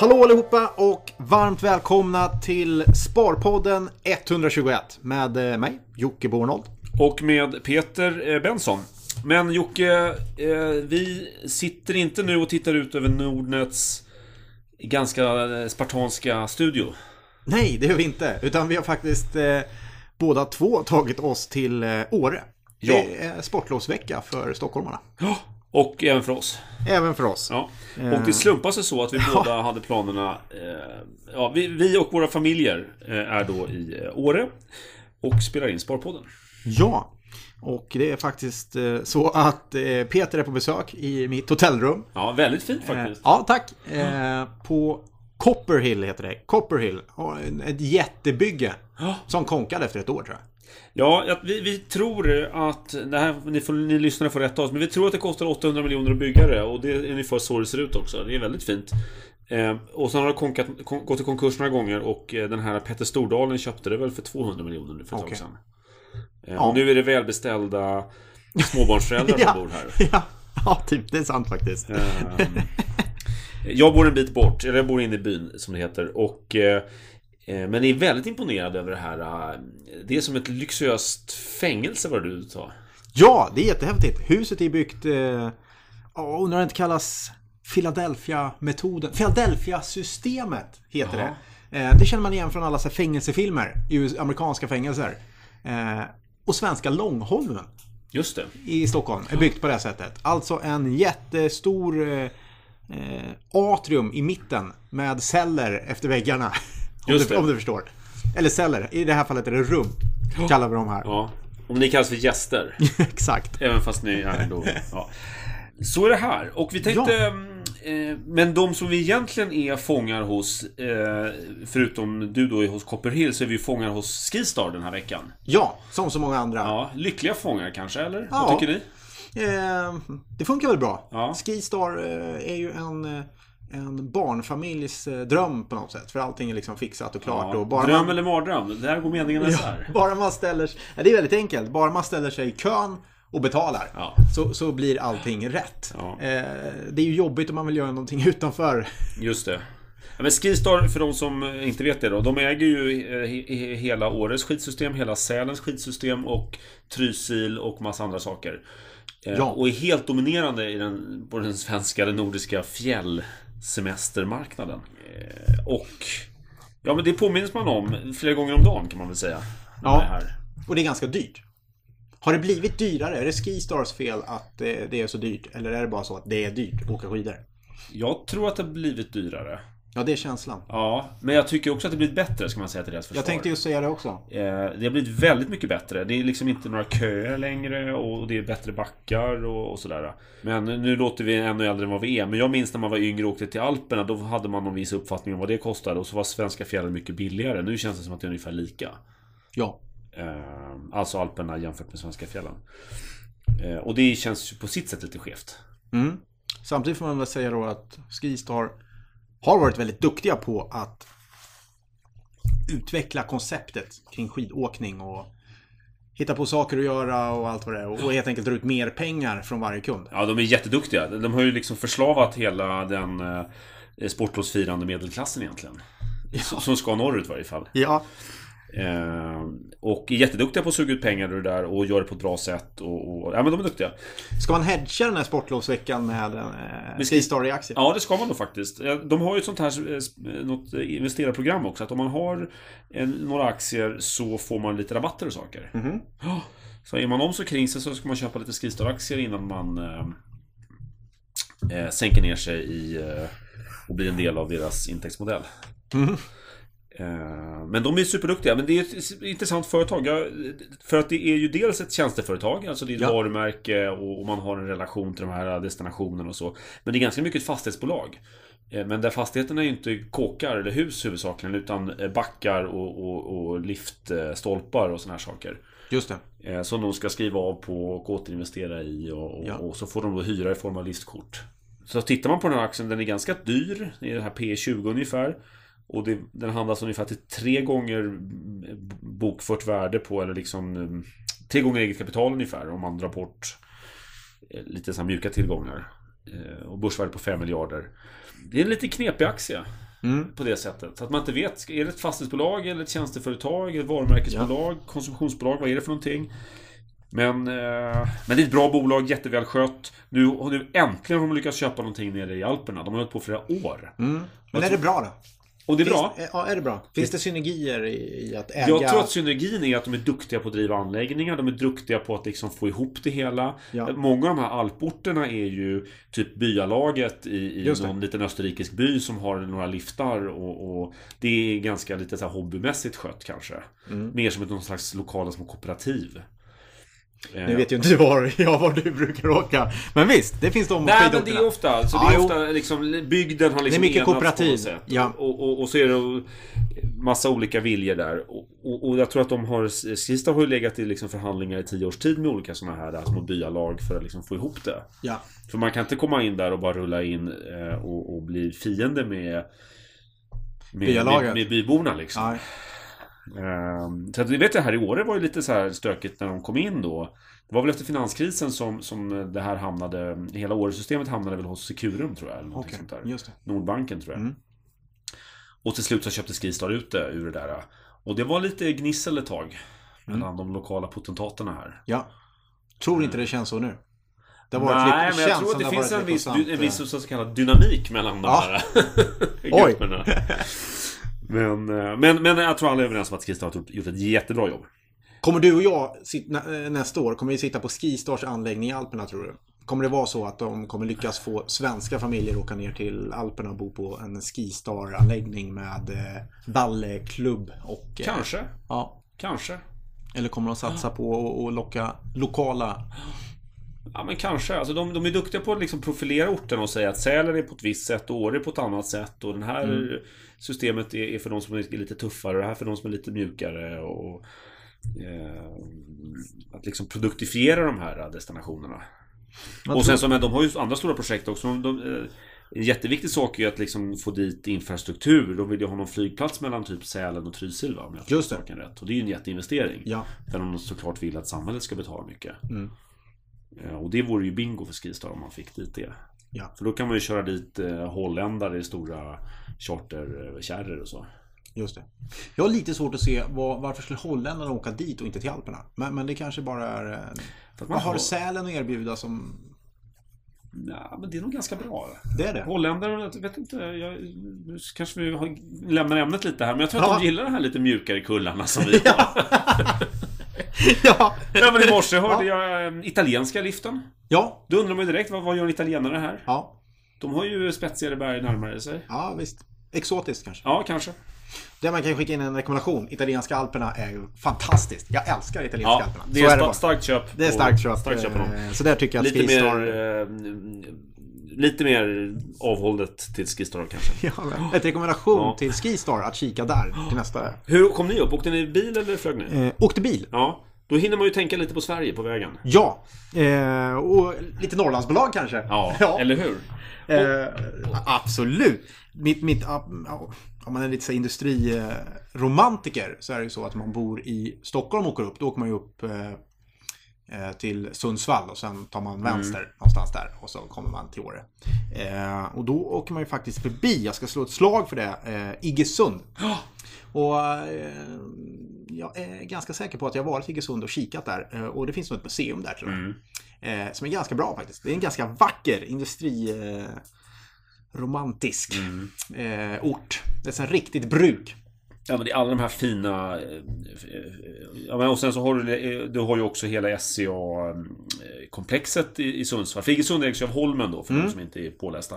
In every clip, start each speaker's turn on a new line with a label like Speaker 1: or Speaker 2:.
Speaker 1: Hallå allihopa och varmt välkomna till Sparpodden 121 med eh, mig, Jocke Bornold.
Speaker 2: Och med Peter eh, Benson. Men Jocke, eh, vi sitter inte nu och tittar ut över Nordnets ganska spartanska studio.
Speaker 1: Nej, det gör vi inte. Utan vi har faktiskt eh, båda två tagit oss till eh, Åre.
Speaker 2: Ja.
Speaker 1: Det är sportlovsvecka för stockholmarna.
Speaker 2: Ja. Och även för oss.
Speaker 1: Även för oss.
Speaker 2: Ja. Och det slumpade sig så att vi båda hade planerna... Eh, ja, vi, vi och våra familjer eh, är då i eh, Åre. Och spelar in Sparpodden.
Speaker 1: Ja, och det är faktiskt eh, så att eh, Peter är på besök i mitt hotellrum.
Speaker 2: Ja, väldigt fint
Speaker 1: Eh,
Speaker 2: faktiskt.
Speaker 1: ja, tack. Eh, på Copperhill heter det. Copperhill. Ja, Ett jättebygge.
Speaker 2: Ja.
Speaker 1: Som konkade efter ett år tror jag.
Speaker 2: Ja, vi, vi tror att... Det här, ni, får, ni lyssnare får rätta oss, men vi tror att det kostar 800 miljoner att bygga det. Och det är ungefär så det ser ut också. Det är väldigt fint. Eh, och sen har det konkat, kon, gått i konkurs några gånger och eh, den här Petter Stordalen köpte det väl för 200 miljoner nu för ett
Speaker 1: Okej.
Speaker 2: tag sedan. Eh,
Speaker 1: Ja.
Speaker 2: Och nu är det välbeställda småbarnsföräldrar som bor här.
Speaker 1: ja. ja, typ. Det är sant faktiskt.
Speaker 2: Ehm, jag bor en bit bort, eller jag bor inne i byn som det heter. Och, eh, men är väldigt imponerad över det här. eh, Det är som ett lyxöst fängelse vad du sa.
Speaker 1: Ja, det är jättehäftigt. Huset är byggt... Eh, ja, undrar om det inte kallas Philadelphia-metoden. Philadelphia-systemet heter
Speaker 2: Jaha.
Speaker 1: det. Eh, det känner man igen från alla så fängelsefilmer. I amerikanska fängelser. Eh, och svenska Långholmen
Speaker 2: Just det.
Speaker 1: i Stockholm är byggt på det sättet. Alltså en jättestor eh, eh, atrium i mitten med celler efter väggarna. Om
Speaker 2: Just
Speaker 1: du,
Speaker 2: det.
Speaker 1: om du förstår. Eller celler. I det här fallet är det rum. Kallar vi dem här.
Speaker 2: Ja. Om ni kallas för gäster.
Speaker 1: Exakt.
Speaker 2: Även fast ni är då... Ja. Så är det här. Och vi tänkte... Eh, men de som vi egentligen är fångar hos, eh, förutom du då är hos Copperhill, så är vi fångar hos Skistar den här veckan.
Speaker 1: Ja, som så många andra.
Speaker 2: Ja, lyckliga fångar kanske, eller?
Speaker 1: Ja.
Speaker 2: Vad tycker ni?
Speaker 1: Eh, det funkar väl bra.
Speaker 2: Ja.
Speaker 1: Skistar eh, är ju en, eh, en barnfamiljs eh, dröm på något sätt. För allting är liksom fixat och klart.
Speaker 2: Ja.
Speaker 1: Och bara
Speaker 2: Dröm
Speaker 1: man,
Speaker 2: eller mardröm? Där går meningarna
Speaker 1: ja,
Speaker 2: isär.
Speaker 1: bara man ställer sig... Ja, det är väldigt enkelt. Bara man ställer sig i kön och betalar.
Speaker 2: Ja.
Speaker 1: Så, så blir allting rätt.
Speaker 2: Ja.
Speaker 1: Eh, det är ju jobbigt om man vill göra någonting utanför.
Speaker 2: Just det. Men Skistar, för de som inte vet det då, de äger ju eh, he- he- hela Åres skitsystem, hela Sälens skitsystem och Trysil och massa andra saker. Eh,
Speaker 1: Ja.
Speaker 2: Och är helt dominerande i den, på den svenska, den nordiska fjällsemestermarknaden. Eh, Och... Ja men det påminns man om flera gånger om dagen kan man väl säga.
Speaker 1: Ja. Och det är ganska dyrt. Har det blivit dyrare? Är det Skistars fel att eh, det är så dyrt? Eller är det bara så att det är dyrt att åka skidor?
Speaker 2: Jag tror att det har blivit dyrare.
Speaker 1: Ja, det är känslan.
Speaker 2: Ja, men jag tycker också att det blivit bättre ska man säga till deras försvar.
Speaker 1: Jag tänkte just säga det också.
Speaker 2: Eh, Det har blivit väldigt mycket bättre. Det är liksom inte några köer längre och det är bättre backar och, och sådär. Men nu låter vi ännu äldre än vad vi är. Men jag minns när man var yngre och åkte till Alperna. Då hade man någon viss uppfattning om vad det kostade. Och så var svenska fjällen mycket billigare. Nu känns det som att det är ungefär lika.
Speaker 1: Ja.
Speaker 2: Eh, Alltså Alperna jämfört med svenska fjällen. Eh, Och det känns ju på sitt sätt lite skevt.
Speaker 1: Mm. Samtidigt får man väl säga då att Skistar har varit väldigt duktiga på att utveckla konceptet kring skidåkning och hitta på saker att göra och allt vad det är. Och helt enkelt dra ut mer pengar från varje kund.
Speaker 2: Ja, de är jätteduktiga. De har ju liksom förslavat hela den eh, sportlovsfirande medelklassen egentligen. Som ska norrut i varje fall.
Speaker 1: Ja,
Speaker 2: Eh, och är jätteduktiga på att suga ut pengar ur det där och gör det på ett bra sätt. Och, och, ja men de är duktiga.
Speaker 1: ska man hedga den här sportlovsveckan med eh,
Speaker 2: Med
Speaker 1: Skistar i aktier?
Speaker 2: Ja det ska man nog faktiskt. Eh, De har ju ett sånt här eh, sp- något investerarprogram också. Att om man har en, några aktier så får man lite rabatter och saker.
Speaker 1: Mhm.
Speaker 2: Ja. Så är man om så kring sig så ska man köpa lite Skistar-aktier innan man eh, eh, sänker ner sig i eh, och blir en del av deras intäktsmodell.
Speaker 1: Mhm.
Speaker 2: Eh, Men de är superduktiga. Men det är ett intressant företag. För att det är ju dels ett tjänsteföretag, alltså det är ett
Speaker 1: Ja.
Speaker 2: varumärke och, man har en relation till de här destinationerna och så. Men det är ganska mycket ett fastighetsbolag. Eh, Men där fastigheterna är ju inte kåkar eller hus huvudsakligen utan eh, backar och, och, och liftstolpar och såna här saker.
Speaker 1: Just det.
Speaker 2: Eh, Som de ska skriva av på och återinvestera i och, och,
Speaker 1: Ja.
Speaker 2: och så får de då hyra i form av liftkort. Så tittar man på den här aktien, den är ganska dyr. Det är det här P20 ungefär. Och det, den handlas ungefär till tre gånger bokfört värde på, eller liksom eh, tre gånger eget kapital ungefär om man drar bort eh, lite så mjuka tillgångar. Eh, Och börsvärde på 5 miljarder. Det är en lite knepig aktie.
Speaker 1: Mm.
Speaker 2: På det sättet. Så att man inte vet, är det ett fastighetsbolag eller ett tjänsteföretag, ett varumärkesbolag, konsumtionsbolag, vad är det för någonting? Men, eh, men det är ett bra bolag, jättevälskött. Nu, nu äntligen har de lyckats köpa någonting nere i Alperna. De har hållit på flera år.
Speaker 1: Mm. Men är det bra då?
Speaker 2: Och det är bra.
Speaker 1: Finns, ja, är det bra? Finns det synergier i, i att äga?
Speaker 2: Jag tror att synergin är att de är duktiga på att driva anläggningar. De är duktiga på att liksom få ihop det hela.
Speaker 1: Ja.
Speaker 2: Många av de här alporterna är ju typ byalaget i, i någon liten österrikisk by som har några liftar. Och, och det är ganska lite så här hobbymässigt skött kanske.
Speaker 1: Mm.
Speaker 2: Mer som ett någon slags lokala små kooperativ. Eh,
Speaker 1: Nu vet ju inte var, ja, var du brukar åka. Men visst, det finns de
Speaker 2: Nej men det är ofta, så
Speaker 1: Ja,
Speaker 2: det är
Speaker 1: jo.
Speaker 2: ofta liksom, bygden har liksom
Speaker 1: Det är mycket
Speaker 2: enats på
Speaker 1: kooperativ,
Speaker 2: sätt.
Speaker 1: ja.
Speaker 2: Och, och, och så är det massa olika viljor där. Och, och, jag tror att de har, Skistar har ju legat i liksom förhandlingar i tio års tid med olika sådana här små byalag för att liksom få ihop det.
Speaker 1: Ja.
Speaker 2: För man kan inte komma in där och bara rulla in eh, och, bli fiende med med, med, med byborna liksom.
Speaker 1: Ja.
Speaker 2: Ehm, Så att, vi vet det här i Åre var ju lite så här stökigt när de kom in då. Det var väl efter finanskrisen som, som det här hamnade, hela Åresystemet hamnade väl hos Securum tror jag. Eller
Speaker 1: Okej,
Speaker 2: sånt där.
Speaker 1: just det.
Speaker 2: Nordbanken tror jag.
Speaker 1: Mm.
Speaker 2: Och till slut så köpte Skistar ut det ur det där. Och det var lite gnissel ett tag.
Speaker 1: Mm.
Speaker 2: Mellan de lokala potentaterna här.
Speaker 1: Ja. Tror inte det känns så nu. Det
Speaker 2: Nej, men jag tror att det finns en viss, en viss
Speaker 1: eh,
Speaker 2: så kallad dynamik mellan de
Speaker 1: Ja.
Speaker 2: här
Speaker 1: Oj.
Speaker 2: grupperna. Men, eh, men, men jag tror alla är överens om att Skistar har gjort- ett jättebra jobb.
Speaker 1: Kommer du och jag eh, nästa år, kommer vi sitta på Skistars anläggning i Alperna tror du? Kommer det vara så att de kommer lyckas få svenska familjer att åka ner till Alperna och bo på en Skistar-anläggning med eh, balleklubb och...
Speaker 2: Kanske.
Speaker 1: Ja.
Speaker 2: Kanske.
Speaker 1: Eller kommer de satsa på att- locka lokala...
Speaker 2: Ja men kanske. Alltså, de, de är duktiga på att liksom profilera orten och säga att Sälen är på ett visst sätt och Åre är på ett annat sätt. Och det här
Speaker 1: Mm.
Speaker 2: Systemet är, är för de som är lite tuffare och det här för de som är lite mjukare. Och, eh, att liksom produktifiera de här destinationerna.
Speaker 1: Vad
Speaker 2: och sen så, men de har ju andra stora projekt också. De, de, eh, en jätteviktig sak är ju att liksom få dit infrastruktur. De vill ju ha någon flygplats mellan typ Sälen och Trysil va? Om jag
Speaker 1: Just det.
Speaker 2: saken rätt. Och det är ju en jätteinvestering.
Speaker 1: Ja.
Speaker 2: Där de såklart vill att samhället ska betala mycket.
Speaker 1: Mm.
Speaker 2: Ja, Och det vore ju bingo för Skistar om man fick dit det.
Speaker 1: Ja.
Speaker 2: För då kan man ju köra dit eh, holländare i stora charterkärror och så.
Speaker 1: Just det. Jag har lite svårt att se var, varför skulle holländarna åka dit och inte till Alperna. Men, men det kanske bara är... eh,
Speaker 2: att
Speaker 1: Vad har. Sälen att erbjuda som...
Speaker 2: Ja, men det är nog ganska bra.
Speaker 1: Det är det?
Speaker 2: Holländare, jag vet inte. Jag, nu kanske vi har, lämnar ämnet lite här. Men jag tror att
Speaker 1: Ja.
Speaker 2: de gillar de här lite mjukare kullarna som vi har.
Speaker 1: ja.
Speaker 2: ja, men i morse hörde jag eh, italienska liften.
Speaker 1: Ja.
Speaker 2: Då undrar man ju direkt, vad, vad gör en italienare här?
Speaker 1: Ja.
Speaker 2: De har ju spetsigare berg närmare sig.
Speaker 1: Ja, visst. Exotiskt kanske.
Speaker 2: Ja, kanske.
Speaker 1: Där man kan skicka in en rekommendation. Italienska Alperna är ju fantastiskt. Jag älskar italienska
Speaker 2: Ja,
Speaker 1: Alperna.
Speaker 2: det
Speaker 1: Så
Speaker 2: är,
Speaker 1: det bara.
Speaker 2: starkt köp.
Speaker 1: Det är starkt köp.
Speaker 2: Starkt köp.
Speaker 1: Eh, Så där tycker jag att
Speaker 2: Lite
Speaker 1: Skistar...
Speaker 2: mer, eh, lite mer avhållet till Skistar kanske.
Speaker 1: Ja, men ett rekommendation
Speaker 2: Ja.
Speaker 1: till Skistar att kika där till nästa.
Speaker 2: Hur kom ni upp? Åkte ni bil eller flög ni?
Speaker 1: Eh, åkte bil.
Speaker 2: Ja, då hinner man ju tänka lite på Sverige på vägen.
Speaker 1: Ja. Eh, och lite Norrlandsbolag kanske.
Speaker 2: Ja, eller hur?
Speaker 1: Eh, absolut. Mitt, mitt, om man är lite så industriromantiker så är det ju så att man bor i Stockholm och åker upp. Då åker man ju upp eh, eh, till Sundsvall och sen tar man vänster någonstans där och så kommer man till Åre. Eh, och då åker man ju faktiskt förbi, jag ska slå ett slag för det, eh, Iggesund. Och eh, jag är ganska säker på att jag varit i Iggesund och kikat där. Och det finns nog ett museum där tror jag.
Speaker 2: Mm.
Speaker 1: Som är ganska bra faktiskt. Det är en ganska vacker industri... Romantisk
Speaker 2: Mm.
Speaker 1: eh, ort. Det är ett riktigt bruk.
Speaker 2: Ja, men det är alla de här fina... eh, eh, Ja, men och sen så har du, eh, du har ju också hela SCA-komplexet i, i Sundsvall. För Iggesund ägs ju av Holmen då, för
Speaker 1: Mm.
Speaker 2: de som inte är pålästa.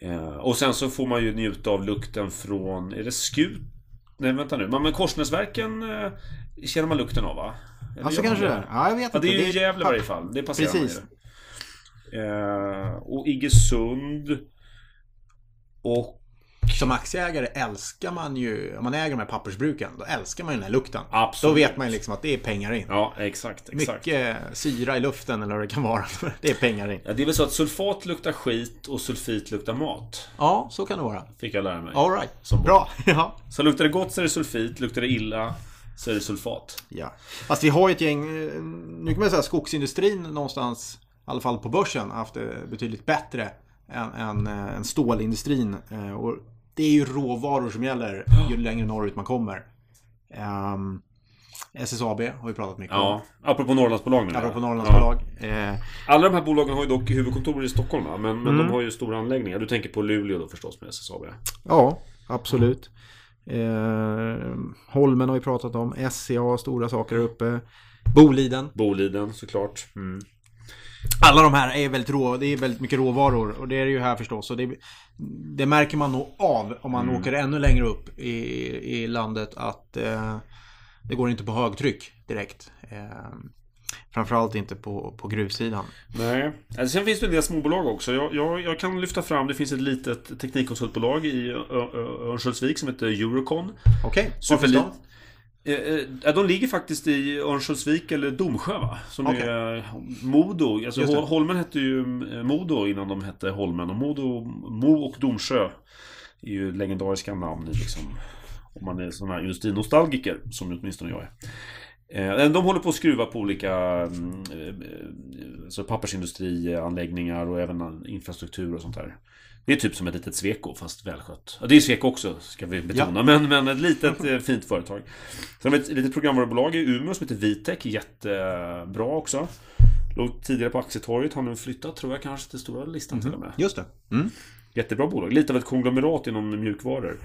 Speaker 2: Eh, och sen så får man ju njuta av lukten från... Är det Skut? Nej, vänta nu. Men, men Korsnäsverken eh, känner man lukten av, va? Eller
Speaker 1: Alltså kanske det är. Ja, jag vet
Speaker 2: Ja, det
Speaker 1: inte.
Speaker 2: är ju Gävle i varje fall. Det passerar
Speaker 1: Precis.
Speaker 2: man ju. Eh, och Iggesund. Och...
Speaker 1: Som aktieägare älskar man ju, om man äger de här pappersbruken, då älskar man ju den här lukten.
Speaker 2: Absolut.
Speaker 1: Då vet man ju liksom att det är pengar in.
Speaker 2: Ja, exakt. exakt.
Speaker 1: Mycket syra i luften eller vad det kan vara. Det är pengar in.
Speaker 2: Ja, det är väl så att sulfat luktar skit och sulfit luktar mat.
Speaker 1: Ja, så kan det vara.
Speaker 2: Fick jag lära mig.
Speaker 1: All right.
Speaker 2: Som
Speaker 1: Bra. Ja.
Speaker 2: Så luktar det gott så är det sulfit, luktar det illa så är det sulfat.
Speaker 1: ja. Fast vi har ju ett gäng, eh, nu kan man säga skogsindustrin någonstans, i alla fall på börsen, haft det betydligt bättre än, än, eh, stålindustrin. Eh, Och det är ju råvaror som gäller ju längre norrut man kommer. Um, SSAB har vi pratat mycket
Speaker 2: Ja,
Speaker 1: om.
Speaker 2: apropå Norrlandsbolag menar.
Speaker 1: Apropå Norrlandsbolag. Eh,
Speaker 2: Alla de här bolagen har ju dock huvudkontor i Stockholm va? Men, men
Speaker 1: Mm.
Speaker 2: de har ju stora anläggningar. Du tänker på Luleå då förstås med SSAB.
Speaker 1: ja, absolut. Eh, Holmen har vi pratat om. SCA stora saker uppe. Boliden.
Speaker 2: Boliden såklart. Mm.
Speaker 1: Alla de här är väldigt rå, det är väldigt mycket råvaror och det är det ju här förstås. Och det, det märker man nog av om man åker ännu längre upp i, i landet att eh, det går inte på högtryck direkt. Eh, framförallt inte på, på gruvsidan.
Speaker 2: Nej. Alltså, sen finns det en del småbolag också. Jag, jag, jag kan lyfta fram, det finns ett litet teknikkonsultbolag i Örnsköldsvik som heter Eurocon.
Speaker 1: Okej.
Speaker 2: Eh, eh, ja, de ligger faktiskt i Örnsköldsvik eller Domsjö va? Som
Speaker 1: Okej.
Speaker 2: är Modo. Alltså, Holmen hette ju eh, Modo innan de hette Holmen. Och Modo, Mo och Domsjö är ju legendariska namn liksom. Om man är sån här industrinostalgiker, som åtminstone jag är. Eh, De håller på att skruva på olika mm, eh, alltså pappersindustrianläggningar och även infrastruktur och sånt där. Det är typ som ett litet Sweco fast välskött. Ja, det är Sweco också, ska vi betona. Men, men ett litet eh, fint företag. Sen har vi ett litet programvarubolag i Umeå som heter Vitec. Jättebra också. Låg tidigare på Aktietorget. Har nu flyttat, tror jag, kanske till stora listan till och med.
Speaker 1: Just det. Mm.
Speaker 2: Jättebra bolag. Lite av ett konglomerat inom mjukvaror.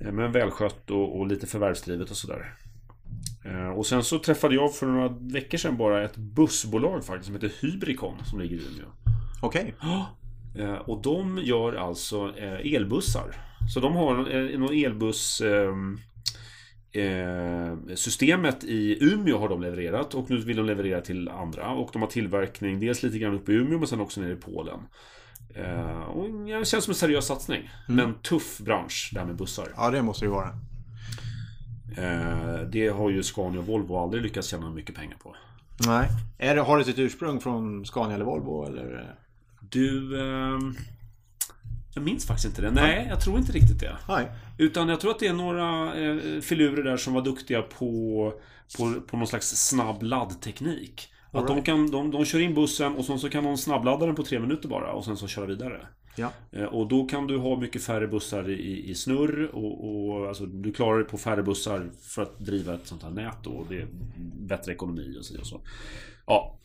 Speaker 2: Eh, Men välskött och, och lite förvärvsdrivet och sådär. Eh, Och sen så träffade jag för några veckor sedan bara ett bussbolag faktiskt som heter Hybricon som ligger i Umeå.
Speaker 1: Okej.
Speaker 2: Eh, Och de gör alltså eh, elbussar. Så de har eh, någon elbuss... ehm, eh, Systemet i Umeå har de levererat och nu vill de leverera till andra. Och de har tillverkning dels lite grann uppe i Umeå men sen också nere i Polen. Eh, Och det känns som en seriös satsning. Men tuff bransch, det här med bussar.
Speaker 1: Ja, det måste det ju vara.
Speaker 2: Eh, Det har ju Scania och Volvo aldrig lyckats tjäna mycket pengar på.
Speaker 1: Nej. Är det, har det sitt ursprung från Scania eller Volvo? Eller?
Speaker 2: Du... ehm, Jag minns faktiskt inte det. Nej, jag tror inte riktigt det.
Speaker 1: Nej.
Speaker 2: Utan jag tror att det är några eh, filurer där som var duktiga på, på, på någon slags snabb laddteknik. Att de,
Speaker 1: Alright.
Speaker 2: kan, de, de kör in bussen och sen så kan de snabbladda den på tre minuter bara och sen så köra vidare.
Speaker 1: Ja.
Speaker 2: Eh, Och då kan du ha mycket färre bussar i, i snurr och, och alltså, du klarar dig på färre bussar för att driva ett sånt här nät då, och det är bättre ekonomi och så. Och så. Ja,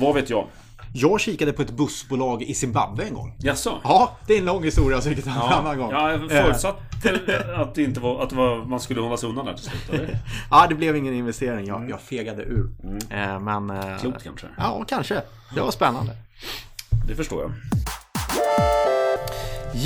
Speaker 2: vad vet jag?
Speaker 1: Jag kikade på ett bussbolag i Zimbabwe en gång.
Speaker 2: Jaså?
Speaker 1: Ja, det är en lång historia så vi kan ta en annan gång.
Speaker 2: Ja, jag
Speaker 1: Eh,
Speaker 2: att det inte var, att var, man skulle hålla sig undan där till slut. Eller?
Speaker 1: Ja, det blev ingen investering. Jag, jag fegade ur. Eh, Men... eh,
Speaker 2: Klokt kanske.
Speaker 1: Ja, kanske. Det var spännande.
Speaker 2: Det förstår jag.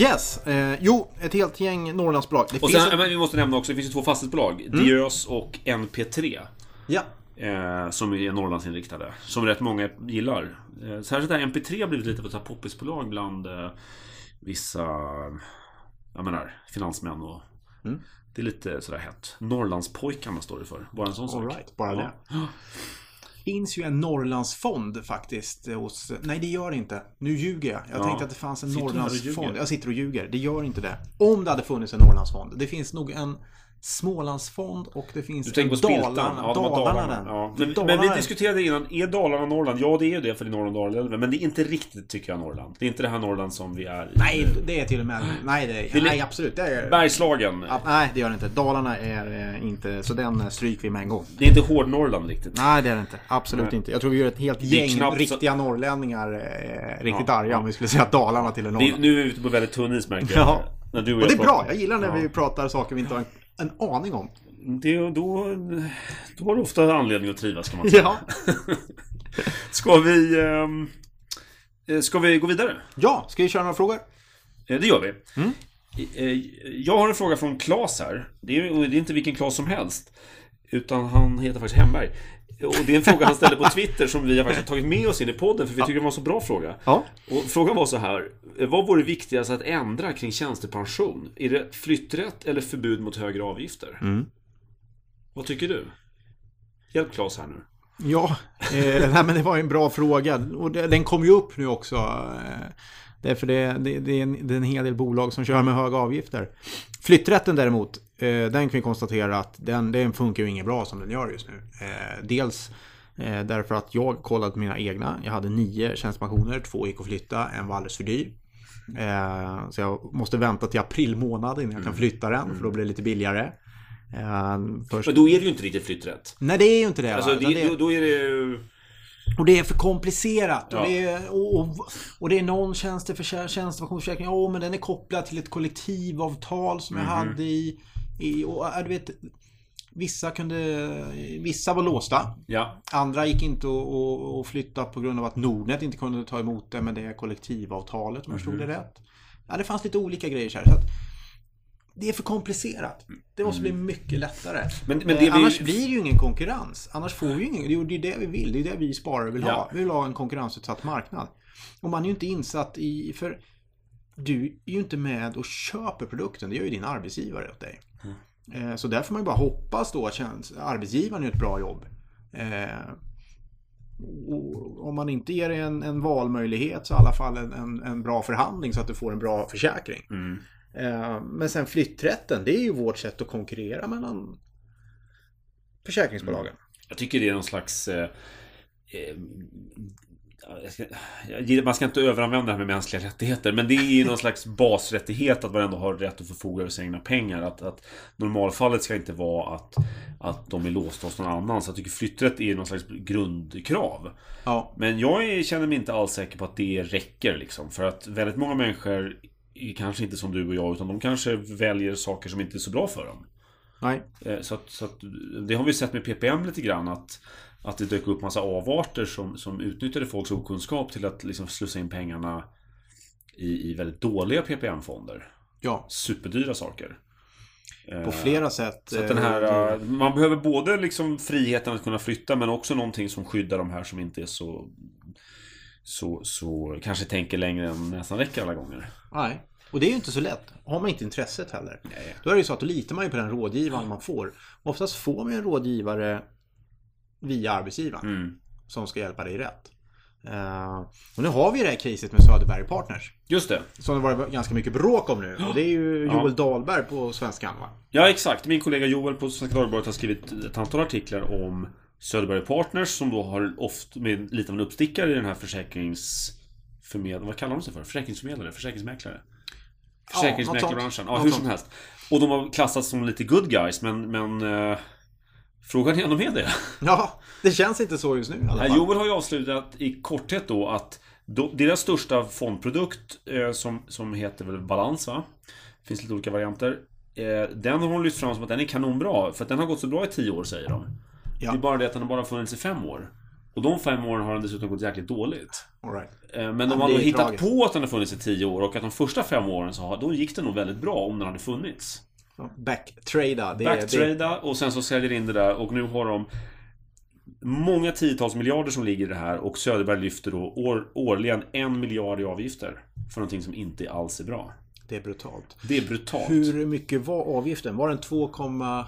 Speaker 1: Yes. Eh, jo, ett helt gäng Norrlandsbolag. Det
Speaker 2: Och sen,
Speaker 1: ett-
Speaker 2: vi måste nämna också, det finns ju två fastighetsbolag. Diös och NP3.
Speaker 1: Ja.
Speaker 2: Eh, som är Norrlandsinriktade. Som rätt många gillar. Eh, särskilt det här MP3 har blivit lite av ett poppisbolag bland eh, vissa jag menar, finansmän och Det är lite sådär hett. Norrlandspojkarna står det för. Bara en sån sak.
Speaker 1: All right, bara
Speaker 2: Ja.
Speaker 1: det. finns ju en Norrlandsfond faktiskt hos... Nej, det gör det inte. Nu ljuger jag. Jag
Speaker 2: Ja.
Speaker 1: tänkte att det fanns en
Speaker 2: Sitter
Speaker 1: Norrlandsfond. Jag sitter och ljuger. Det gör inte det. Om det hade funnits en Norrlandsfond. Det finns nog en Smålandsfond och det finns
Speaker 2: Du tänker på?
Speaker 1: Dalarna.
Speaker 2: Ja,
Speaker 1: Dalarna,
Speaker 2: Dalarna. Ja. Men,
Speaker 1: Dalarna
Speaker 2: men vi diskuterade innan, är Dalarna Norrland? Ja, det är ju det för det är norr om Dalälven. Men det är inte riktigt, tycker jag, Norrland. Det är inte det här Norrland som vi är i
Speaker 1: Nej, det är till och med... Nej, det är, nej absolut. Det är,
Speaker 2: Bergslagen.
Speaker 1: Ja, nej, det gör det inte. Dalarna är eh, inte... Så den eh, stryker vi med en gång.
Speaker 2: Det är inte hård-Norrland riktigt.
Speaker 1: Nej, det är det inte. Absolut
Speaker 2: Nej.
Speaker 1: inte. Jag tror vi gör ett helt gäng
Speaker 2: knappt
Speaker 1: riktiga norrlänningar eh, riktigt
Speaker 2: Ja,
Speaker 1: arga om vi skulle säga Dalarna till en
Speaker 2: Vi,
Speaker 1: Norrland.
Speaker 2: nu är vi ute på väldigt tunn is märker jag.
Speaker 1: Ja.
Speaker 2: När du och,
Speaker 1: Och det är
Speaker 2: pratar.
Speaker 1: bra. Jag gillar när vi pratar saker vi inte har en, aning om.
Speaker 2: Det, då, då har du ofta anledning att trivas kan man säga.
Speaker 1: Ja.
Speaker 2: Ska vi... ehm, eh, Ska vi gå vidare?
Speaker 1: Ja, ska vi köra några frågor?
Speaker 2: Eh, Det gör vi.
Speaker 1: Mm.
Speaker 2: Eh, Jag har en fråga från Claes här. Det är, det är inte vilken Claes som helst. Utan han heter faktiskt Hemberg. Och det är en fråga han ställde på Twitter som vi har faktiskt tagit med oss in i podden för vi tycker det var en så bra fråga.
Speaker 1: Ja.
Speaker 2: Och frågan var så här. Vad vore viktigast att ändra kring tjänstepension? Är det flytträtt eller förbud mot högre avgifter?
Speaker 1: Mm.
Speaker 2: Vad tycker du? Hjälp Claes här nu.
Speaker 1: Ja, eh, nej, men det var en bra fråga. Och det, den kom ju upp nu också. Eh, därför det, det, det, är en, det är en hel del bolag som kör med höga avgifter. Flytträtten däremot, den kan vi konstatera att den, den funkar ju inget bra som den gör just nu. Eh, dels eh, därför att jag kollade på mina egna. Jag hade nio tjänstepensioner, två gick att flytta, en var alldeles för dyr. Eh, så jag måste vänta till april månad innan jag kan flytta den för då blir det lite billigare. Eh, först...
Speaker 2: Men då är det ju inte riktigt flytträtt.
Speaker 1: Nej det är ju inte det.
Speaker 2: Alltså, det,
Speaker 1: det...
Speaker 2: Då, då är det.
Speaker 1: Och det är för komplicerat.
Speaker 2: Ja.
Speaker 1: Och, det är, och, och, det är någon tjänsteförsäkring, tjänstepensionsförsäkring. Åh, men den är kopplad till ett kollektivavtal som jag hade i... i och, äh, du vet, vissa kunde... Vissa var låsta.
Speaker 2: Ja.
Speaker 1: Andra gick inte att- flytta på grund av att Nordnet inte kunde ta emot det med det kollektivavtalet om jag förstod det rätt. Ja, det fanns lite olika grejer så här. Så att det är för komplicerat. Det måste bli mycket lättare.
Speaker 2: Men- men
Speaker 1: Eh,
Speaker 2: vi-
Speaker 1: Annars blir det ju ingen konkurrens. Annars får vi ju ingen... Det är ju det är det vi vill. Det är det vi sparare vill ha.
Speaker 2: Ja.
Speaker 1: Vi vill ha en konkurrensutsatt marknad. Och man är ju inte insatt i... För du är ju inte med och köper produkten. Det gör ju din arbetsgivare åt dig. Eh, Så där får man ju bara hoppas då att arbetsgivaren gör ett bra jobb. Eh, och om man inte ger dig en, en valmöjlighet så i alla fall en, en, en bra förhandling så att du får en bra försäkring.
Speaker 2: Mm.
Speaker 1: Eh, Men sen flytträtten, det är ju vårt sätt att konkurrera mellan försäkringsbolagen.
Speaker 2: Jag tycker det är någon slags... Eh, man ska inte överanvända det här med mänskliga rättigheter Men det är ju någon slags basrättighet att man ändå har rätt att förfoga över sina egna pengar. Att, att Normalfallet ska inte vara att, att de är låsta hos någon annan. Så jag tycker flytträtt är någon slags grundkrav.
Speaker 1: Ja,
Speaker 2: Men jag känner mig inte alls säker på att det räcker liksom. För att väldigt många människor är kanske inte som du och jag Utan de kanske väljer saker som inte är så bra för dem.
Speaker 1: Nej.
Speaker 2: Eh, Så, att, så att, det har vi sett med PPM lite grann att, att det dök upp massa avarter som, som utnyttjade folks okunskap till att liksom slussa in pengarna i, i väldigt dåliga PPM-fonder.
Speaker 1: Ja,
Speaker 2: Superdyra saker.
Speaker 1: på flera sätt.
Speaker 2: Så den
Speaker 1: eh,
Speaker 2: här, eh, man behöver både liksom friheten att kunna flytta men också någonting som skyddar de här som inte är så så, så kanske tänker längre än nästan räcker alla gånger.
Speaker 1: Nej. Och det är ju inte så lätt. Har man inte intresset heller.
Speaker 2: Nej.
Speaker 1: Då är det ju så att då litar man ju på den rådgivaren man får. Oftast får man ju en rådgivare via arbetsgivaren
Speaker 2: Mm.
Speaker 1: som ska hjälpa dig rätt. Eh, och nu har vi det här caset med Söderberg Partners.
Speaker 2: Just det.
Speaker 1: Som det varit ganska mycket bråk om nu. Och det är ju
Speaker 2: Ja.
Speaker 1: Joel Dahlberg på Svenskan va?
Speaker 2: Ja, exakt. Min kollega Joel på Svenska Dagbladet har skrivit ett antal artiklar om Söderberg Partners som då har ofta med lite av en uppstickare i den här försäkringsförmedlaren. Vad kallar de sig för? Försäkringsförmedlare? Försäkringsmäklare?
Speaker 1: Ja,
Speaker 2: Försäkringsmäklarbranschen. Ja,
Speaker 1: sånt.
Speaker 2: hur som helst. Och de har klassats som lite good guys, men... men eh, frågan är om de är det.
Speaker 1: Ja, det känns inte så just nu i alla fall.
Speaker 2: Joel har ju avslutat i korthet då att deras största fondprodukt eh, som, som heter väl Balans va? Finns lite olika varianter. Eh, den har hon lyft fram som att den är kanonbra. För att den har gått så bra i tio år säger de.
Speaker 1: Ja.
Speaker 2: Det är bara det att den har bara funnits i fem år. Och de fem åren har den dessutom gått jäkligt dåligt.
Speaker 1: Right.
Speaker 2: Eh, Men de har hittat
Speaker 1: tragiskt.
Speaker 2: på att den har funnits i tio år och att de första fem åren så har, då gick det nog väldigt bra om den hade funnits.
Speaker 1: Backtrada. Det, det,
Speaker 2: Backtrada och sen så säljer in det där och nu har de många tiotals miljarder som ligger i det här och Söderberg lyfter då år, årligen en miljard i avgifter för någonting som inte alls är bra.
Speaker 1: det är brutalt.
Speaker 2: Det är brutalt.
Speaker 1: Hur mycket var avgiften? Var den 2,2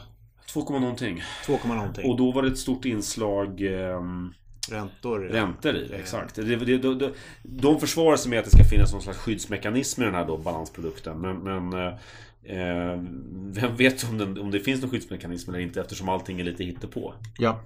Speaker 2: 2, någonting.
Speaker 1: någonting?
Speaker 2: Och då var det ett stort inslag ehm,
Speaker 1: Räntor?
Speaker 2: räntor i. Exakt. Det, det, det, de, de försvarar sig med att det ska finnas någon slags skyddsmekanism i den här då balansprodukten. Men, men eh, vem vet om, den, om det finns någon skyddsmekanism eller inte eftersom allting är lite hittepå.
Speaker 1: Ja.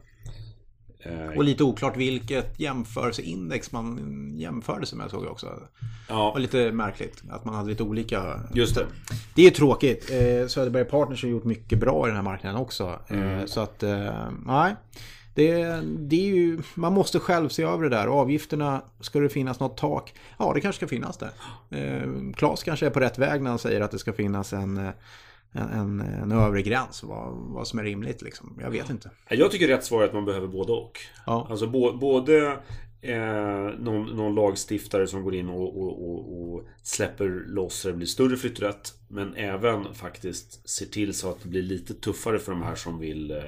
Speaker 2: Eh,
Speaker 1: Och lite oklart vilket jämförelseindex man jämförde sig med såg jag också.
Speaker 2: Ja,
Speaker 1: lite märkligt att man hade lite olika.
Speaker 2: just det.
Speaker 1: Det är tråkigt. Eh, Söderberg Partners har gjort mycket bra i den här marknaden också. Eh, så att, nej. Det, det är ju, man måste själv se över det där. Avgifterna, ska det finnas något tak? Ja, det kanske ska finnas det. Eh, Claes kanske är på rätt väg när han säger att det ska finnas en, eh, en, en, övre gräns. Vad, vad som är rimligt liksom. Jag vet inte.
Speaker 2: Jag tycker rätt svar är att man behöver både och.
Speaker 1: Ja.
Speaker 2: Alltså bo, både eh, någon, någon lagstiftare som går in och, och, och, och släpper loss så det blir större flytträtt. Men även faktiskt ser till så att det blir lite tuffare för de här som vill eh,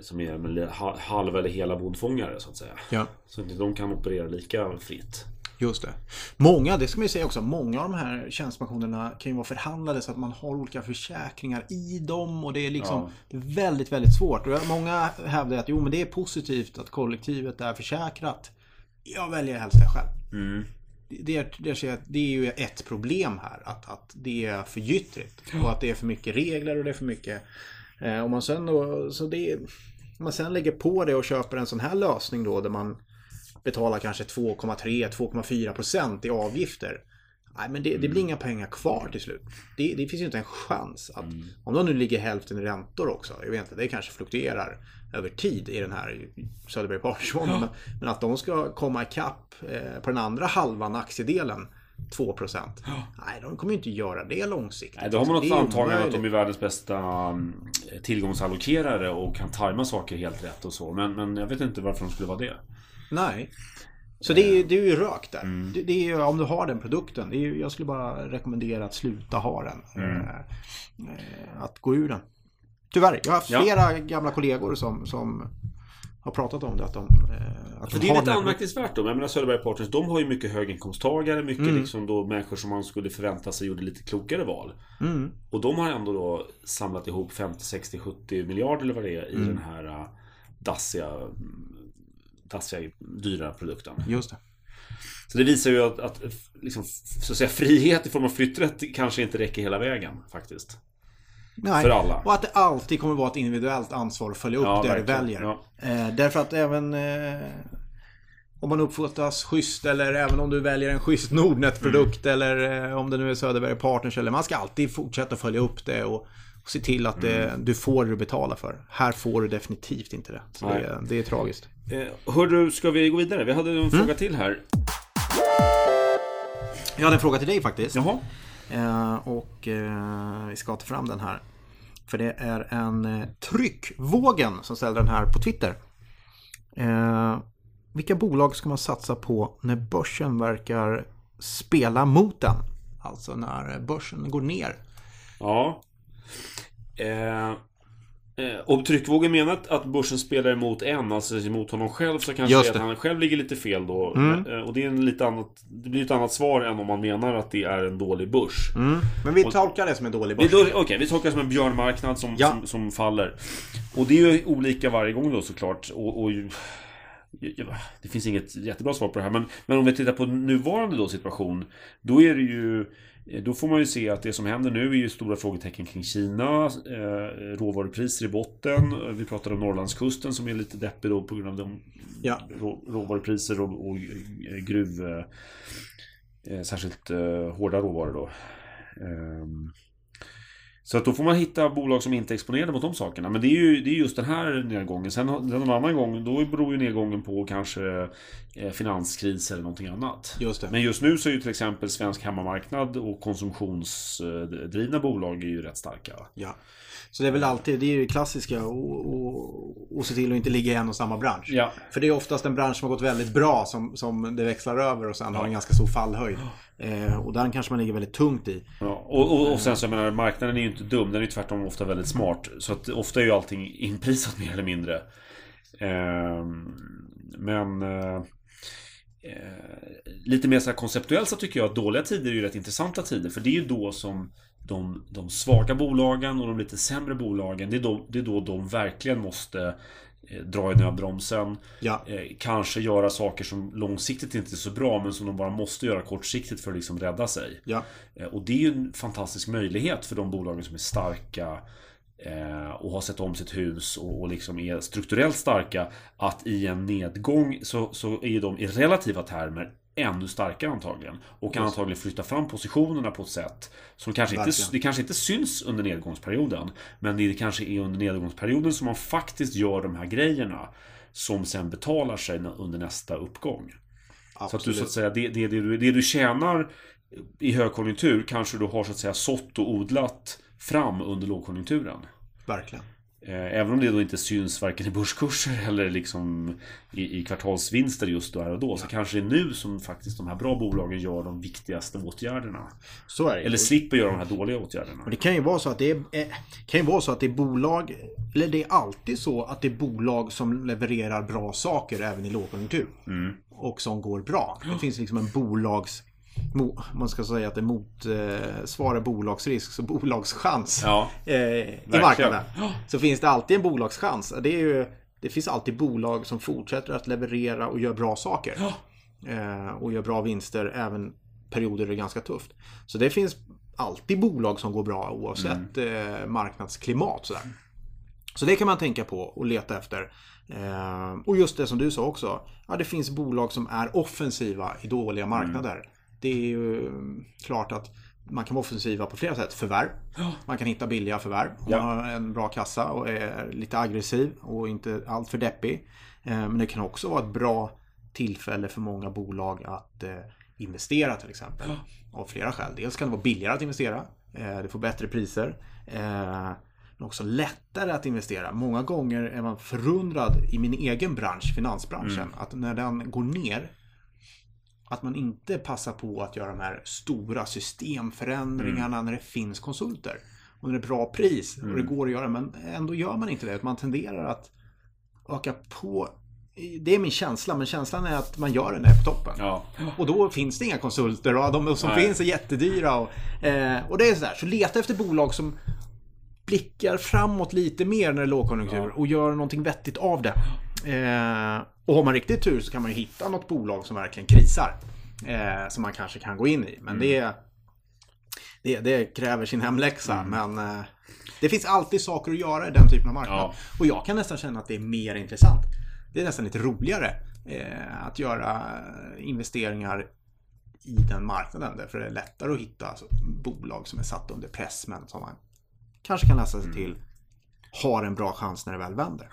Speaker 2: som är ha- halv eller hela bondfångare så att säga.
Speaker 1: Ja.
Speaker 2: Så att de kan operera lika fritt.
Speaker 1: Just det. Många, det ska man ju säga också, många av de här tjänstepensionerna kan ju vara förhandlade så att man har olika försäkringar i dem och det är liksom
Speaker 2: Ja.
Speaker 1: väldigt, väldigt svårt. Och många hävdar att jo men det är positivt att kollektivet är försäkrat. Jag väljer helst det själv.
Speaker 2: Mm.
Speaker 1: Det, det, det är ju ett problem här. Att, att det är för gyttrigt. Och att det är för mycket regler och det är för mycket... Eh, om man sen då, så det, om man sen lägger på det och köper en sån här lösning då där man betalar kanske 2,3-2,4% i avgifter. Nej, men det, det blir inga pengar kvar till slut. Det, det finns ju inte en chans att... Om de nu ligger hälften i räntor också. Jag vet inte, det kanske fluktuerar över tid i den här Söderberg Partnersfonden. Men, men att de ska komma ikapp eh, på den andra halvan, aktiedelen, 2 Nej, de kommer ju inte göra det långsiktigt.
Speaker 2: Nej, då har man något antagande att de är världens bästa mm, tillgångsallokerare och kan tajma saker helt rätt och så. Men, men jag vet inte varför de skulle vara det.
Speaker 1: Nej. Så det är, det är ju rök där.
Speaker 2: Mm.
Speaker 1: Det, det är, ju- om du har den produkten. Det är, jag skulle bara rekommendera att sluta ha den.
Speaker 2: Mm.
Speaker 1: Eh, eh, att gå ur den. Tyvärr, jag har haft
Speaker 2: Ja.
Speaker 1: flera gamla kollegor som, som har pratat om det. Att de, eh, att de
Speaker 2: det är lite anmärkningsvärt då. Jag menar Söderberg Partners, de har ju mycket höginkomsttagare. Mycket
Speaker 1: Mm.
Speaker 2: liksom då människor som man skulle förvänta sig gjorde lite klokare val.
Speaker 1: Mm.
Speaker 2: Och de har ändå då samlat ihop 50, 60, 70 miljarder eller vad det är i
Speaker 1: Mm.
Speaker 2: den här uh, dassiga, dassiga, dyra produkten.
Speaker 1: Just det.
Speaker 2: Så det visar ju att, att liksom, så att säga, frihet i form av flytträtt kanske inte räcker hela vägen faktiskt.
Speaker 1: Nej.
Speaker 2: För alla.
Speaker 1: Och att det alltid kommer vara ett individuellt ansvar att följa upp
Speaker 2: Ja,
Speaker 1: det du
Speaker 2: verkligen.
Speaker 1: väljer.
Speaker 2: Ja.
Speaker 1: Eh, därför att även eh, om man uppfattas schysst eller även om du väljer en schysst Nordnet-produkt
Speaker 2: Mm.
Speaker 1: eller eh, om det nu är Söderberg Partners eller man ska alltid fortsätta följa upp det och, och se till att det,
Speaker 2: Mm.
Speaker 1: du får det du betalar för. Här får du definitivt inte det. Så det, det är tragiskt.
Speaker 2: Eh, hör du, ska vi gå vidare? Vi hade en fråga till här.
Speaker 1: Jag hade en fråga till dig faktiskt.
Speaker 2: Jaha.
Speaker 1: Eh, och eh, vi ska ta fram den här. För det är en eh, Tryckvågen som ställer den här på Twitter. Vilka bolag ska man satsa på när börsen verkar spela mot den? Alltså när börsen går ner.
Speaker 2: Ja. Eh, eh, och tryckvågen menar att- börsen spelar emot en, alltså emot honom själv, så kanske det att han själv ligger lite fel då.
Speaker 1: Mm.
Speaker 2: Eh, och det är en lite annat, det blir ett annat svar än om man menar att det är en dålig börs.
Speaker 1: Men vi tolkar det som en dålig börs.
Speaker 2: okej, vi tolkar det som en björnmarknad som,
Speaker 1: Ja.
Speaker 2: som, som faller. Och det är ju olika varje gång då såklart. Och, och, det finns inget jättebra svar på det här. Men, men om vi tittar på nuvarande då situation. Då är det ju då får man ju se att det som händer nu är ju stora frågetecken kring Kina, eh, råvarupriser i botten. Vi pratar om Norrlandskusten som är lite deppig då på grund av de
Speaker 1: Ja.
Speaker 2: rå, råvarupriser och, och eh, gruv... Eh, eh, särskilt eh, hårda råvaror då. Så att då får man hitta bolag som inte är exponerade mot de sakerna. Men det är ju det är just den här nedgången. Sen den annan gång, då beror ju nedgången på kanske eh, finanskris eller någonting annat.
Speaker 1: Just det.
Speaker 2: Men just nu så är ju till exempel svensk hemmamarknad och konsumtionsdrivna bolag är ju rätt starka.
Speaker 1: Ja. Så det är väl alltid, det är ju det klassiska och, och, och se till att inte ligga i en och samma bransch.
Speaker 2: Ja.
Speaker 1: För det är oftast en bransch som har gått väldigt bra som, som det växlar över och sen har en ganska stor fallhöjd. Eh, och den kanske man ligger väldigt tungt i.
Speaker 2: Ja, och, och, och sen så jag menar, marknaden är ju inte dum, den är ju tvärtom ofta väldigt smart. Så att ofta är ju allting inprisat mer eller mindre. Ehm, men eh, eh, lite mer så här konceptuellt så tycker jag att dåliga tider är ju rätt intressanta tider. För det är ju då som de, de svaga bolagen och de lite sämre bolagen, det är då, det är då de verkligen måste eh, dra i nödbromsen.
Speaker 1: Ja.
Speaker 2: Eh, kanske göra saker som långsiktigt inte är så bra men som de bara måste göra kortsiktigt för att liksom rädda sig.
Speaker 1: Ja.
Speaker 2: Eh, Och det är ju en fantastisk möjlighet för de bolagen som är starka eh, och har sett om sitt hus och, liksom är strukturellt starka att i en nedgång så, så är de i relativa termer ännu starkare antagligen. Och kan antagligen flytta fram positionerna på ett sätt som kanske inte, det kanske inte syns under nedgångsperioden. Men det kanske är under nedgångsperioden som man faktiskt gör de här grejerna som sen betalar sig under nästa uppgång. Så att du
Speaker 1: Absolut.
Speaker 2: så att säga, det, det, det, du, det du tjänar i högkonjunktur kanske du har så att säga sått och odlat fram under lågkonjunkturen.
Speaker 1: Verkligen.
Speaker 2: Eh, Även om det då inte syns varken i börskurser eller liksom i, i kvartalsvinster just då här och då. Så kanske det är nu som faktiskt de här bra bolagen gör de viktigaste åtgärderna.
Speaker 1: Så är det.
Speaker 2: Eller slipper göra de här dåliga åtgärderna.
Speaker 1: Och det kan ju vara så att det är, eh, kan ju vara så att det är bolag, eller det är alltid så att det är bolag som levererar bra saker även i lågkonjunktur.
Speaker 2: Mm.
Speaker 1: Och som går bra. Det finns liksom en bolags, man ska säga att det motsvarar bolagsrisk, så bolagschans
Speaker 2: Ja,
Speaker 1: eh, i marknaden. Så finns det alltid en bolagschans. Det, är ju, det finns alltid bolag som fortsätter att leverera och gör bra saker. Eh, och gör bra vinster även perioder det är ganska tufft. Så det finns alltid bolag som går bra oavsett eh, marknadsklimat. Sådär. Så det kan man tänka på och leta efter. Eh, och just det som du sa också. Ja, det finns bolag som är offensiva i dåliga marknader. Det det är ju klart att man kan vara offensiva på flera sätt. Förvärv. Man kan hitta billiga förvärv. Om
Speaker 2: Ja.
Speaker 1: man har en bra kassa och är lite aggressiv och inte alltför deppig. Eh, Men det kan också vara ett bra tillfälle för många bolag att eh, investera till exempel. Av flera skäl. Dels kan det vara billigare att investera. Eh, Du får bättre priser. Men också lättare att investera. Många gånger är man förundrad i min egen bransch, finansbranschen, att när den går ner att man inte passar på att göra de här stora systemförändringarna när det finns konsulter. Och när det är bra pris och det går att göra. Men ändå gör man inte det. Man tenderar att öka på. Det är min känsla, men känslan är att man gör det när det är på toppen.
Speaker 2: Ja.
Speaker 1: Och då finns det inga konsulter och de som
Speaker 2: Nej.
Speaker 1: finns är jättedyra. Och, eh, och det är sådär. Så leta efter bolag som blickar framåt lite mer när det är lågkonjunktur och gör någonting vettigt av det. Eh, och har man riktigt tur så kan man ju hitta något bolag som verkligen krisar. Eh, som man kanske kan gå in i. Men det, det, det kräver sin hemläxa. Men eh, det finns alltid saker att göra i den typen av marknad.
Speaker 2: Ja.
Speaker 1: Och jag kan nästan känna att det är mer intressant. Det är nästan lite roligare eh, att göra investeringar i den marknaden. Därför är det lättare att hitta alltså, bolag som är satta under press men som man kanske kan läsa sig till har en bra chans när det väl vänder.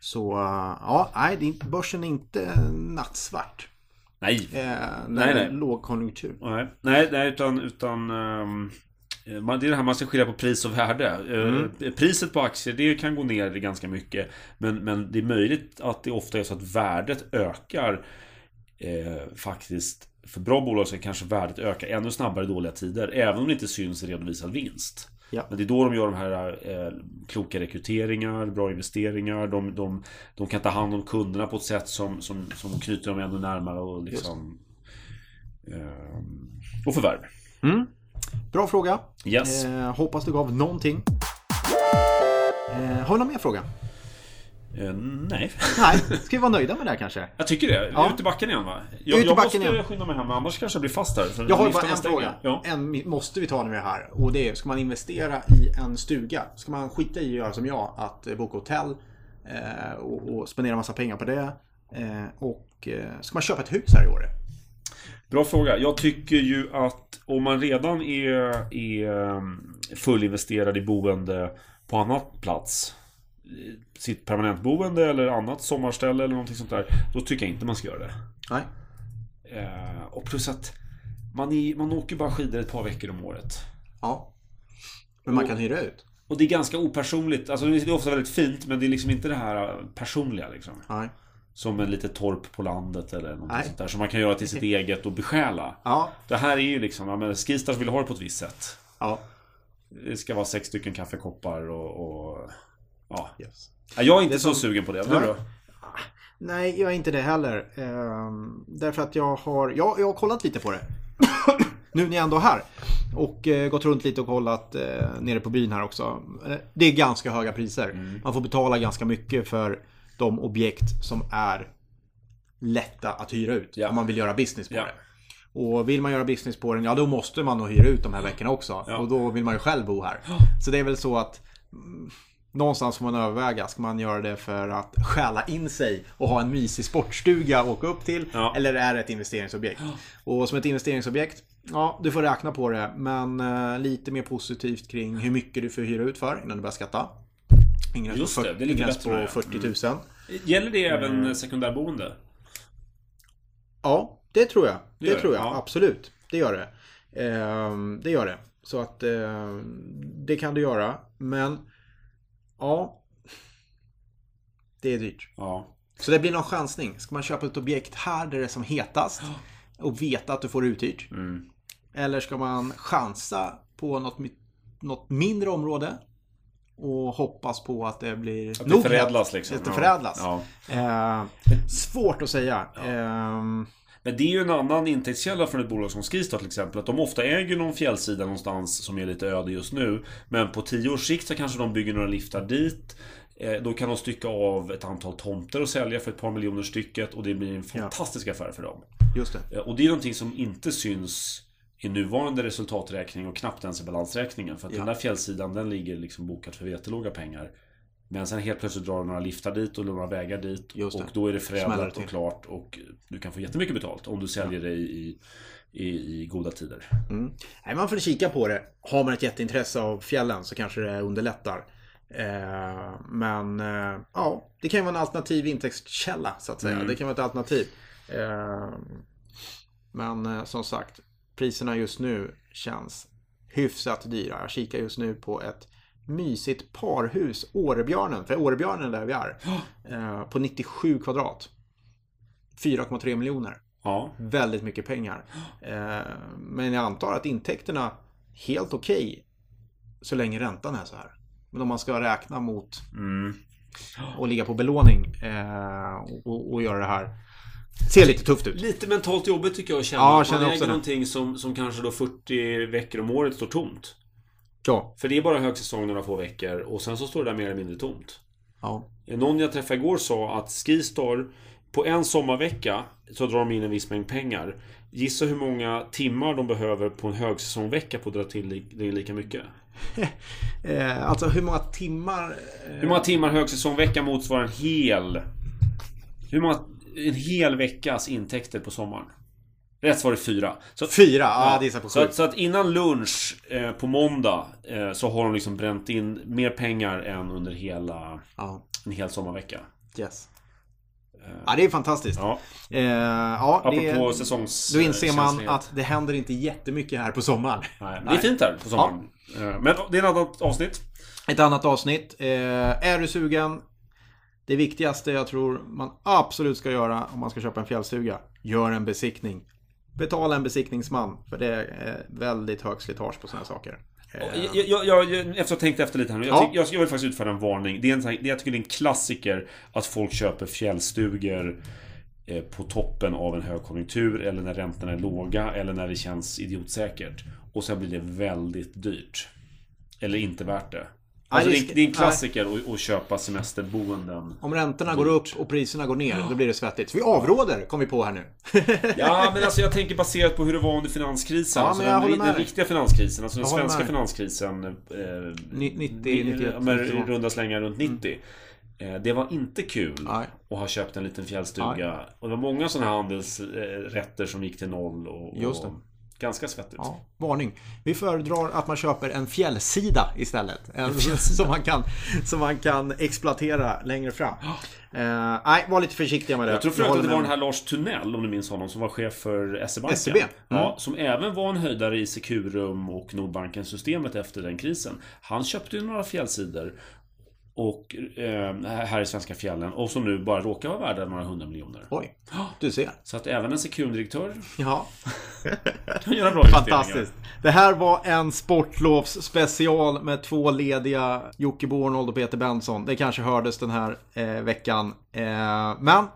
Speaker 1: Så eh, ja, nej, börsen är inte nattsvart.
Speaker 2: Nej.
Speaker 1: Eh, när
Speaker 2: Nej, nej.
Speaker 1: lågkonjunktur.
Speaker 2: Nej, nej, nej utan... utan man, det är det här man ska skilja på pris och värde. Eh, Priset på aktier, det kan gå ner ganska mycket. Men, men det är möjligt att det ofta är så att värdet ökar eh, faktiskt. För bra bolag så kan kanske värdet öka ännu snabbare i dåliga tider. Även om det inte syns i redovisad vinst.
Speaker 1: Ja.
Speaker 2: Men det är då de gör de här eh, kloka rekryteringar, bra investeringar. De, de, de kan ta hand om kunderna på ett sätt som, som, som knyter dem ännu närmare och liksom... Eh, och förvärv.
Speaker 1: Mm. Bra fråga.
Speaker 2: Yes.
Speaker 1: Eh, hoppas du gav någonting. Eh, har du någon mer fråga?
Speaker 2: Eh, nej.
Speaker 1: Nej, ska vi vara nöjda med det här kanske?
Speaker 2: Jag tycker det.
Speaker 1: Ja.
Speaker 2: Ut i backen igen va? Jag,
Speaker 1: Ut i
Speaker 2: jag
Speaker 1: backen
Speaker 2: måste
Speaker 1: igen.
Speaker 2: skynda mig hem, annars kanske jag blir fast här.
Speaker 1: Jag har bara en fråga.
Speaker 2: Ja.
Speaker 1: En måste vi ta när vi är här. Och det är, ska man investera i en stuga? Ska man skita i att göra som jag? Att eh, boka hotell eh, och, och spendera massa pengar på det? Eh, och eh, ska man köpa ett hus här i år?
Speaker 2: Bra fråga. Jag tycker ju att om man redan är, är um, fullinvesterad i boende på annat plats sitt permanentboende eller annat sommarställe eller någonting sånt där. Då tycker jag inte man ska göra det.
Speaker 1: Nej.
Speaker 2: Eh, och plus att man, är, man åker bara skidor ett par veckor om året.
Speaker 1: Ja. Men man kan hyra ut?
Speaker 2: Och det är ganska opersonligt. Alltså det är ofta väldigt fint men det är liksom inte det här personliga liksom.
Speaker 1: Nej.
Speaker 2: Som en litet torp på landet eller något sånt där. Som man kan göra till sitt eget och besjäla.
Speaker 1: Ja.
Speaker 2: Det här är ju liksom, ja men Skistars vill ha det på ett visst sätt.
Speaker 1: Ja.
Speaker 2: Det ska vara sex stycken kaffekoppar och... och ja.
Speaker 1: Yes.
Speaker 2: Ja, Jag är inte så
Speaker 1: som-
Speaker 2: sugen på det. Du då?
Speaker 1: Nej, jag är inte det heller. Ehm, därför att jag har, ja, jag har kollat lite på det. nu när jag ändå är här. Och eh, gått runt lite och kollat eh, nere på byn här också. Eh, Det är ganska höga priser. Man får betala ganska mycket för de objekt som är lätta att hyra ut.
Speaker 2: Ja.
Speaker 1: Om man vill göra business på
Speaker 2: Ja.
Speaker 1: det. Och vill man göra business på den, ja då måste man nog hyra ut de här veckorna också.
Speaker 2: Ja.
Speaker 1: Och då vill man ju själv bo här. Så det är väl så att mm, Någonstans får man överväga, ska man göra det för att stjäla in sig och ha en mysig sportstuga att åka upp till?
Speaker 2: Ja.
Speaker 1: Eller är det ett investeringsobjekt? Och som ett investeringsobjekt, ja du får räkna på det. Men eh, lite mer positivt kring hur mycket du får hyra ut för innan du börjar skatta. Ingen
Speaker 2: Just
Speaker 1: på,
Speaker 2: det, det är lite
Speaker 1: gräns
Speaker 2: bättre
Speaker 1: på
Speaker 2: med det.
Speaker 1: 40 000.
Speaker 2: Gäller det
Speaker 1: Mm.
Speaker 2: även sekundärboende?
Speaker 1: Ja, det tror jag. Det,
Speaker 2: det,
Speaker 1: tror jag,
Speaker 2: ja.
Speaker 1: absolut. Det gör det. Ehm, det gör det. Så att ehm, det kan du göra. Men ja, det är dyrt.
Speaker 2: Ja.
Speaker 1: Så det blir någon chansning. Ska man köpa ett objekt här där det är som hetast och veta att du får det uthyrt?
Speaker 2: Mm.
Speaker 1: Eller ska man chansa på något, något mindre område och hoppas på att det blir
Speaker 2: Att det
Speaker 1: nog
Speaker 2: förädlas liksom.
Speaker 1: Att det förädlas.
Speaker 2: Ja.
Speaker 1: Eh, svårt att säga. Ehm,
Speaker 2: Men det är ju en annan intäktskälla från ett bolag som Skistar till exempel. Att de ofta äger någon fjällsida någonstans som är lite öde just nu. Men på tio års sikt så kanske de bygger några liftar dit. Eh, Då kan de stycka av ett antal tomter och sälja för ett par miljoner stycket. Och det blir en fantastisk affär för dem.
Speaker 1: just det.
Speaker 2: Eh, Och det är någonting som inte syns i nuvarande resultaträkning och knappt ens i balansräkningen. För att
Speaker 1: Ja.
Speaker 2: den där fjällsidan den ligger liksom bokad för jättelåga pengar. Men sen helt plötsligt drar några liftar dit och några vägar dit. Och då är det förädlat och klart. Och du kan få jättemycket betalt om du säljer det i, i, i goda tider.
Speaker 1: Mm. Nej, man får kika på det. Har man ett jätteintresse av fjällen så kanske det underlättar. Eh, men eh, ja, det kan ju vara en alternativ intäktskälla så att säga.
Speaker 2: Mm.
Speaker 1: Det kan vara ett alternativ. Eh, men eh, som sagt, priserna just nu känns hyfsat dyra. Jag kikar just nu på ett mysigt parhus, Årebjörnen, för Årebjörnen är där vi är. Eh, på 97 kvadrat. 4,3 miljoner
Speaker 2: Ja,
Speaker 1: väldigt mycket pengar. Eh, men jag antar att intäkterna helt okej så länge räntan är så här. Men om man ska räkna mot
Speaker 2: mm.
Speaker 1: och ligga på belåning eh, och, och göra det här. Ser lite tufft ut.
Speaker 2: Lite mentalt jobbigt tycker jag att känna.
Speaker 1: Ja, jag känner
Speaker 2: man äger någonting som, som kanske då 40 veckor om året står tomt.
Speaker 1: Ja.
Speaker 2: För det är bara högsäsong några få veckor och sen så står det där mer eller mindre tomt.
Speaker 1: ja.
Speaker 2: Någon jag träffade igår sa att Skistar på en sommarvecka så drar de in en viss mängd pengar. Gissa hur många timmar de behöver på en högsäsongvecka på att dra till det lika mycket.
Speaker 1: Eh, alltså hur många timmar? Eh,
Speaker 2: Hur många timmar högsäsongvecka motsvarar en hel... Hur många... En hel veckas intäkter på sommaren. Rätt svar är fyra. Så,
Speaker 1: Fyra? Ja, det gissar på
Speaker 2: så,
Speaker 1: sju.
Speaker 2: att, så att innan lunch eh, på måndag eh, så har de liksom bränt in mer pengar än under hela
Speaker 1: Ja,
Speaker 2: en hel sommarvecka.
Speaker 1: yes. Ja, det är fantastiskt.
Speaker 2: Ja,
Speaker 1: Eh, ja, det,
Speaker 2: apropå säsongs...
Speaker 1: då inser man att det händer inte jättemycket här på sommaren.
Speaker 2: Nej, det är fint här på sommaren. Eh, Men det är ett annat avsnitt.
Speaker 1: Ett annat avsnitt. Eh, är du sugen? Det viktigaste jag tror man absolut ska göra om man ska köpa en fjällstuga. Gör en besiktning. Betala en besiktningsman. För det är väldigt högt slitage på sådana saker. Eh,
Speaker 2: Jag, jag, jag, efter att ha tänkt efter lite här nu. Jag,
Speaker 1: Ja.
Speaker 2: jag, jag vill faktiskt utfärda en varning. Det är en, det, jag tycker det är en klassiker att folk köper fjällstugor eh, på toppen av en högkonjunktur eller när räntorna är låga eller när det känns idiotsäkert. Och sen blir det väldigt dyrt. Eller inte värt det. Alltså
Speaker 1: det
Speaker 2: det, är, en klassiker att, att köpa semesterboenden.
Speaker 1: om räntorna går upp och priserna går ner, då blir det svettigt. Så vi avråder, kom vi på här nu.
Speaker 2: Ja, men alltså jag tänker baserat på hur det var under finanskrisen.
Speaker 1: Ja,
Speaker 2: alltså den,
Speaker 1: med
Speaker 2: den riktiga finanskrisen, alltså den svenska
Speaker 1: med
Speaker 2: finanskrisen. Eh,
Speaker 1: Ni- 90,
Speaker 2: i-
Speaker 1: 91,
Speaker 2: ja, men
Speaker 1: 92.
Speaker 2: i runda slängar runt 90. Eh, Det var inte kul
Speaker 1: Nej.
Speaker 2: att ha köpt en liten fjällstuga. Och det var många sådana här handelsrätter som gick till noll. Och,
Speaker 1: Just det.
Speaker 2: Ganska svettigt.
Speaker 1: Ja, varning. Vi föredrar att man köper en fjällsida istället. En, som, man kan, som man kan exploatera längre fram. Eh, nej, var lite försiktiga med det.
Speaker 2: Jag tror förut att det var den här Lars Tunnell, om du minns honom, som var chef för SE-banken.
Speaker 1: SEB? Mm.
Speaker 2: Ja, som även var en höjdare i Securum och Nordbanken-systemet efter den krisen. Han köpte ju några fjällsidor och, eh, här i svenska fjällen och som nu bara råkar vara värda några hundra miljoner.
Speaker 1: Oj, du ser.
Speaker 2: Så att även en Securum-direktör
Speaker 1: Ja,
Speaker 2: kan göra bra
Speaker 1: fantastiskt. Det här var en sportlovs special med två lediga Jocke Bornold och Peter Benson. Det kanske hördes den här eh, veckan. Eh, men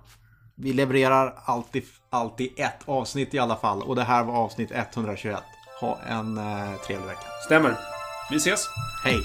Speaker 1: vi levererar alltid, alltid ett avsnitt i alla fall. Och det här var avsnitt 121. Ha en eh, trevlig vecka.
Speaker 2: Stämmer. Vi ses!
Speaker 1: Hej!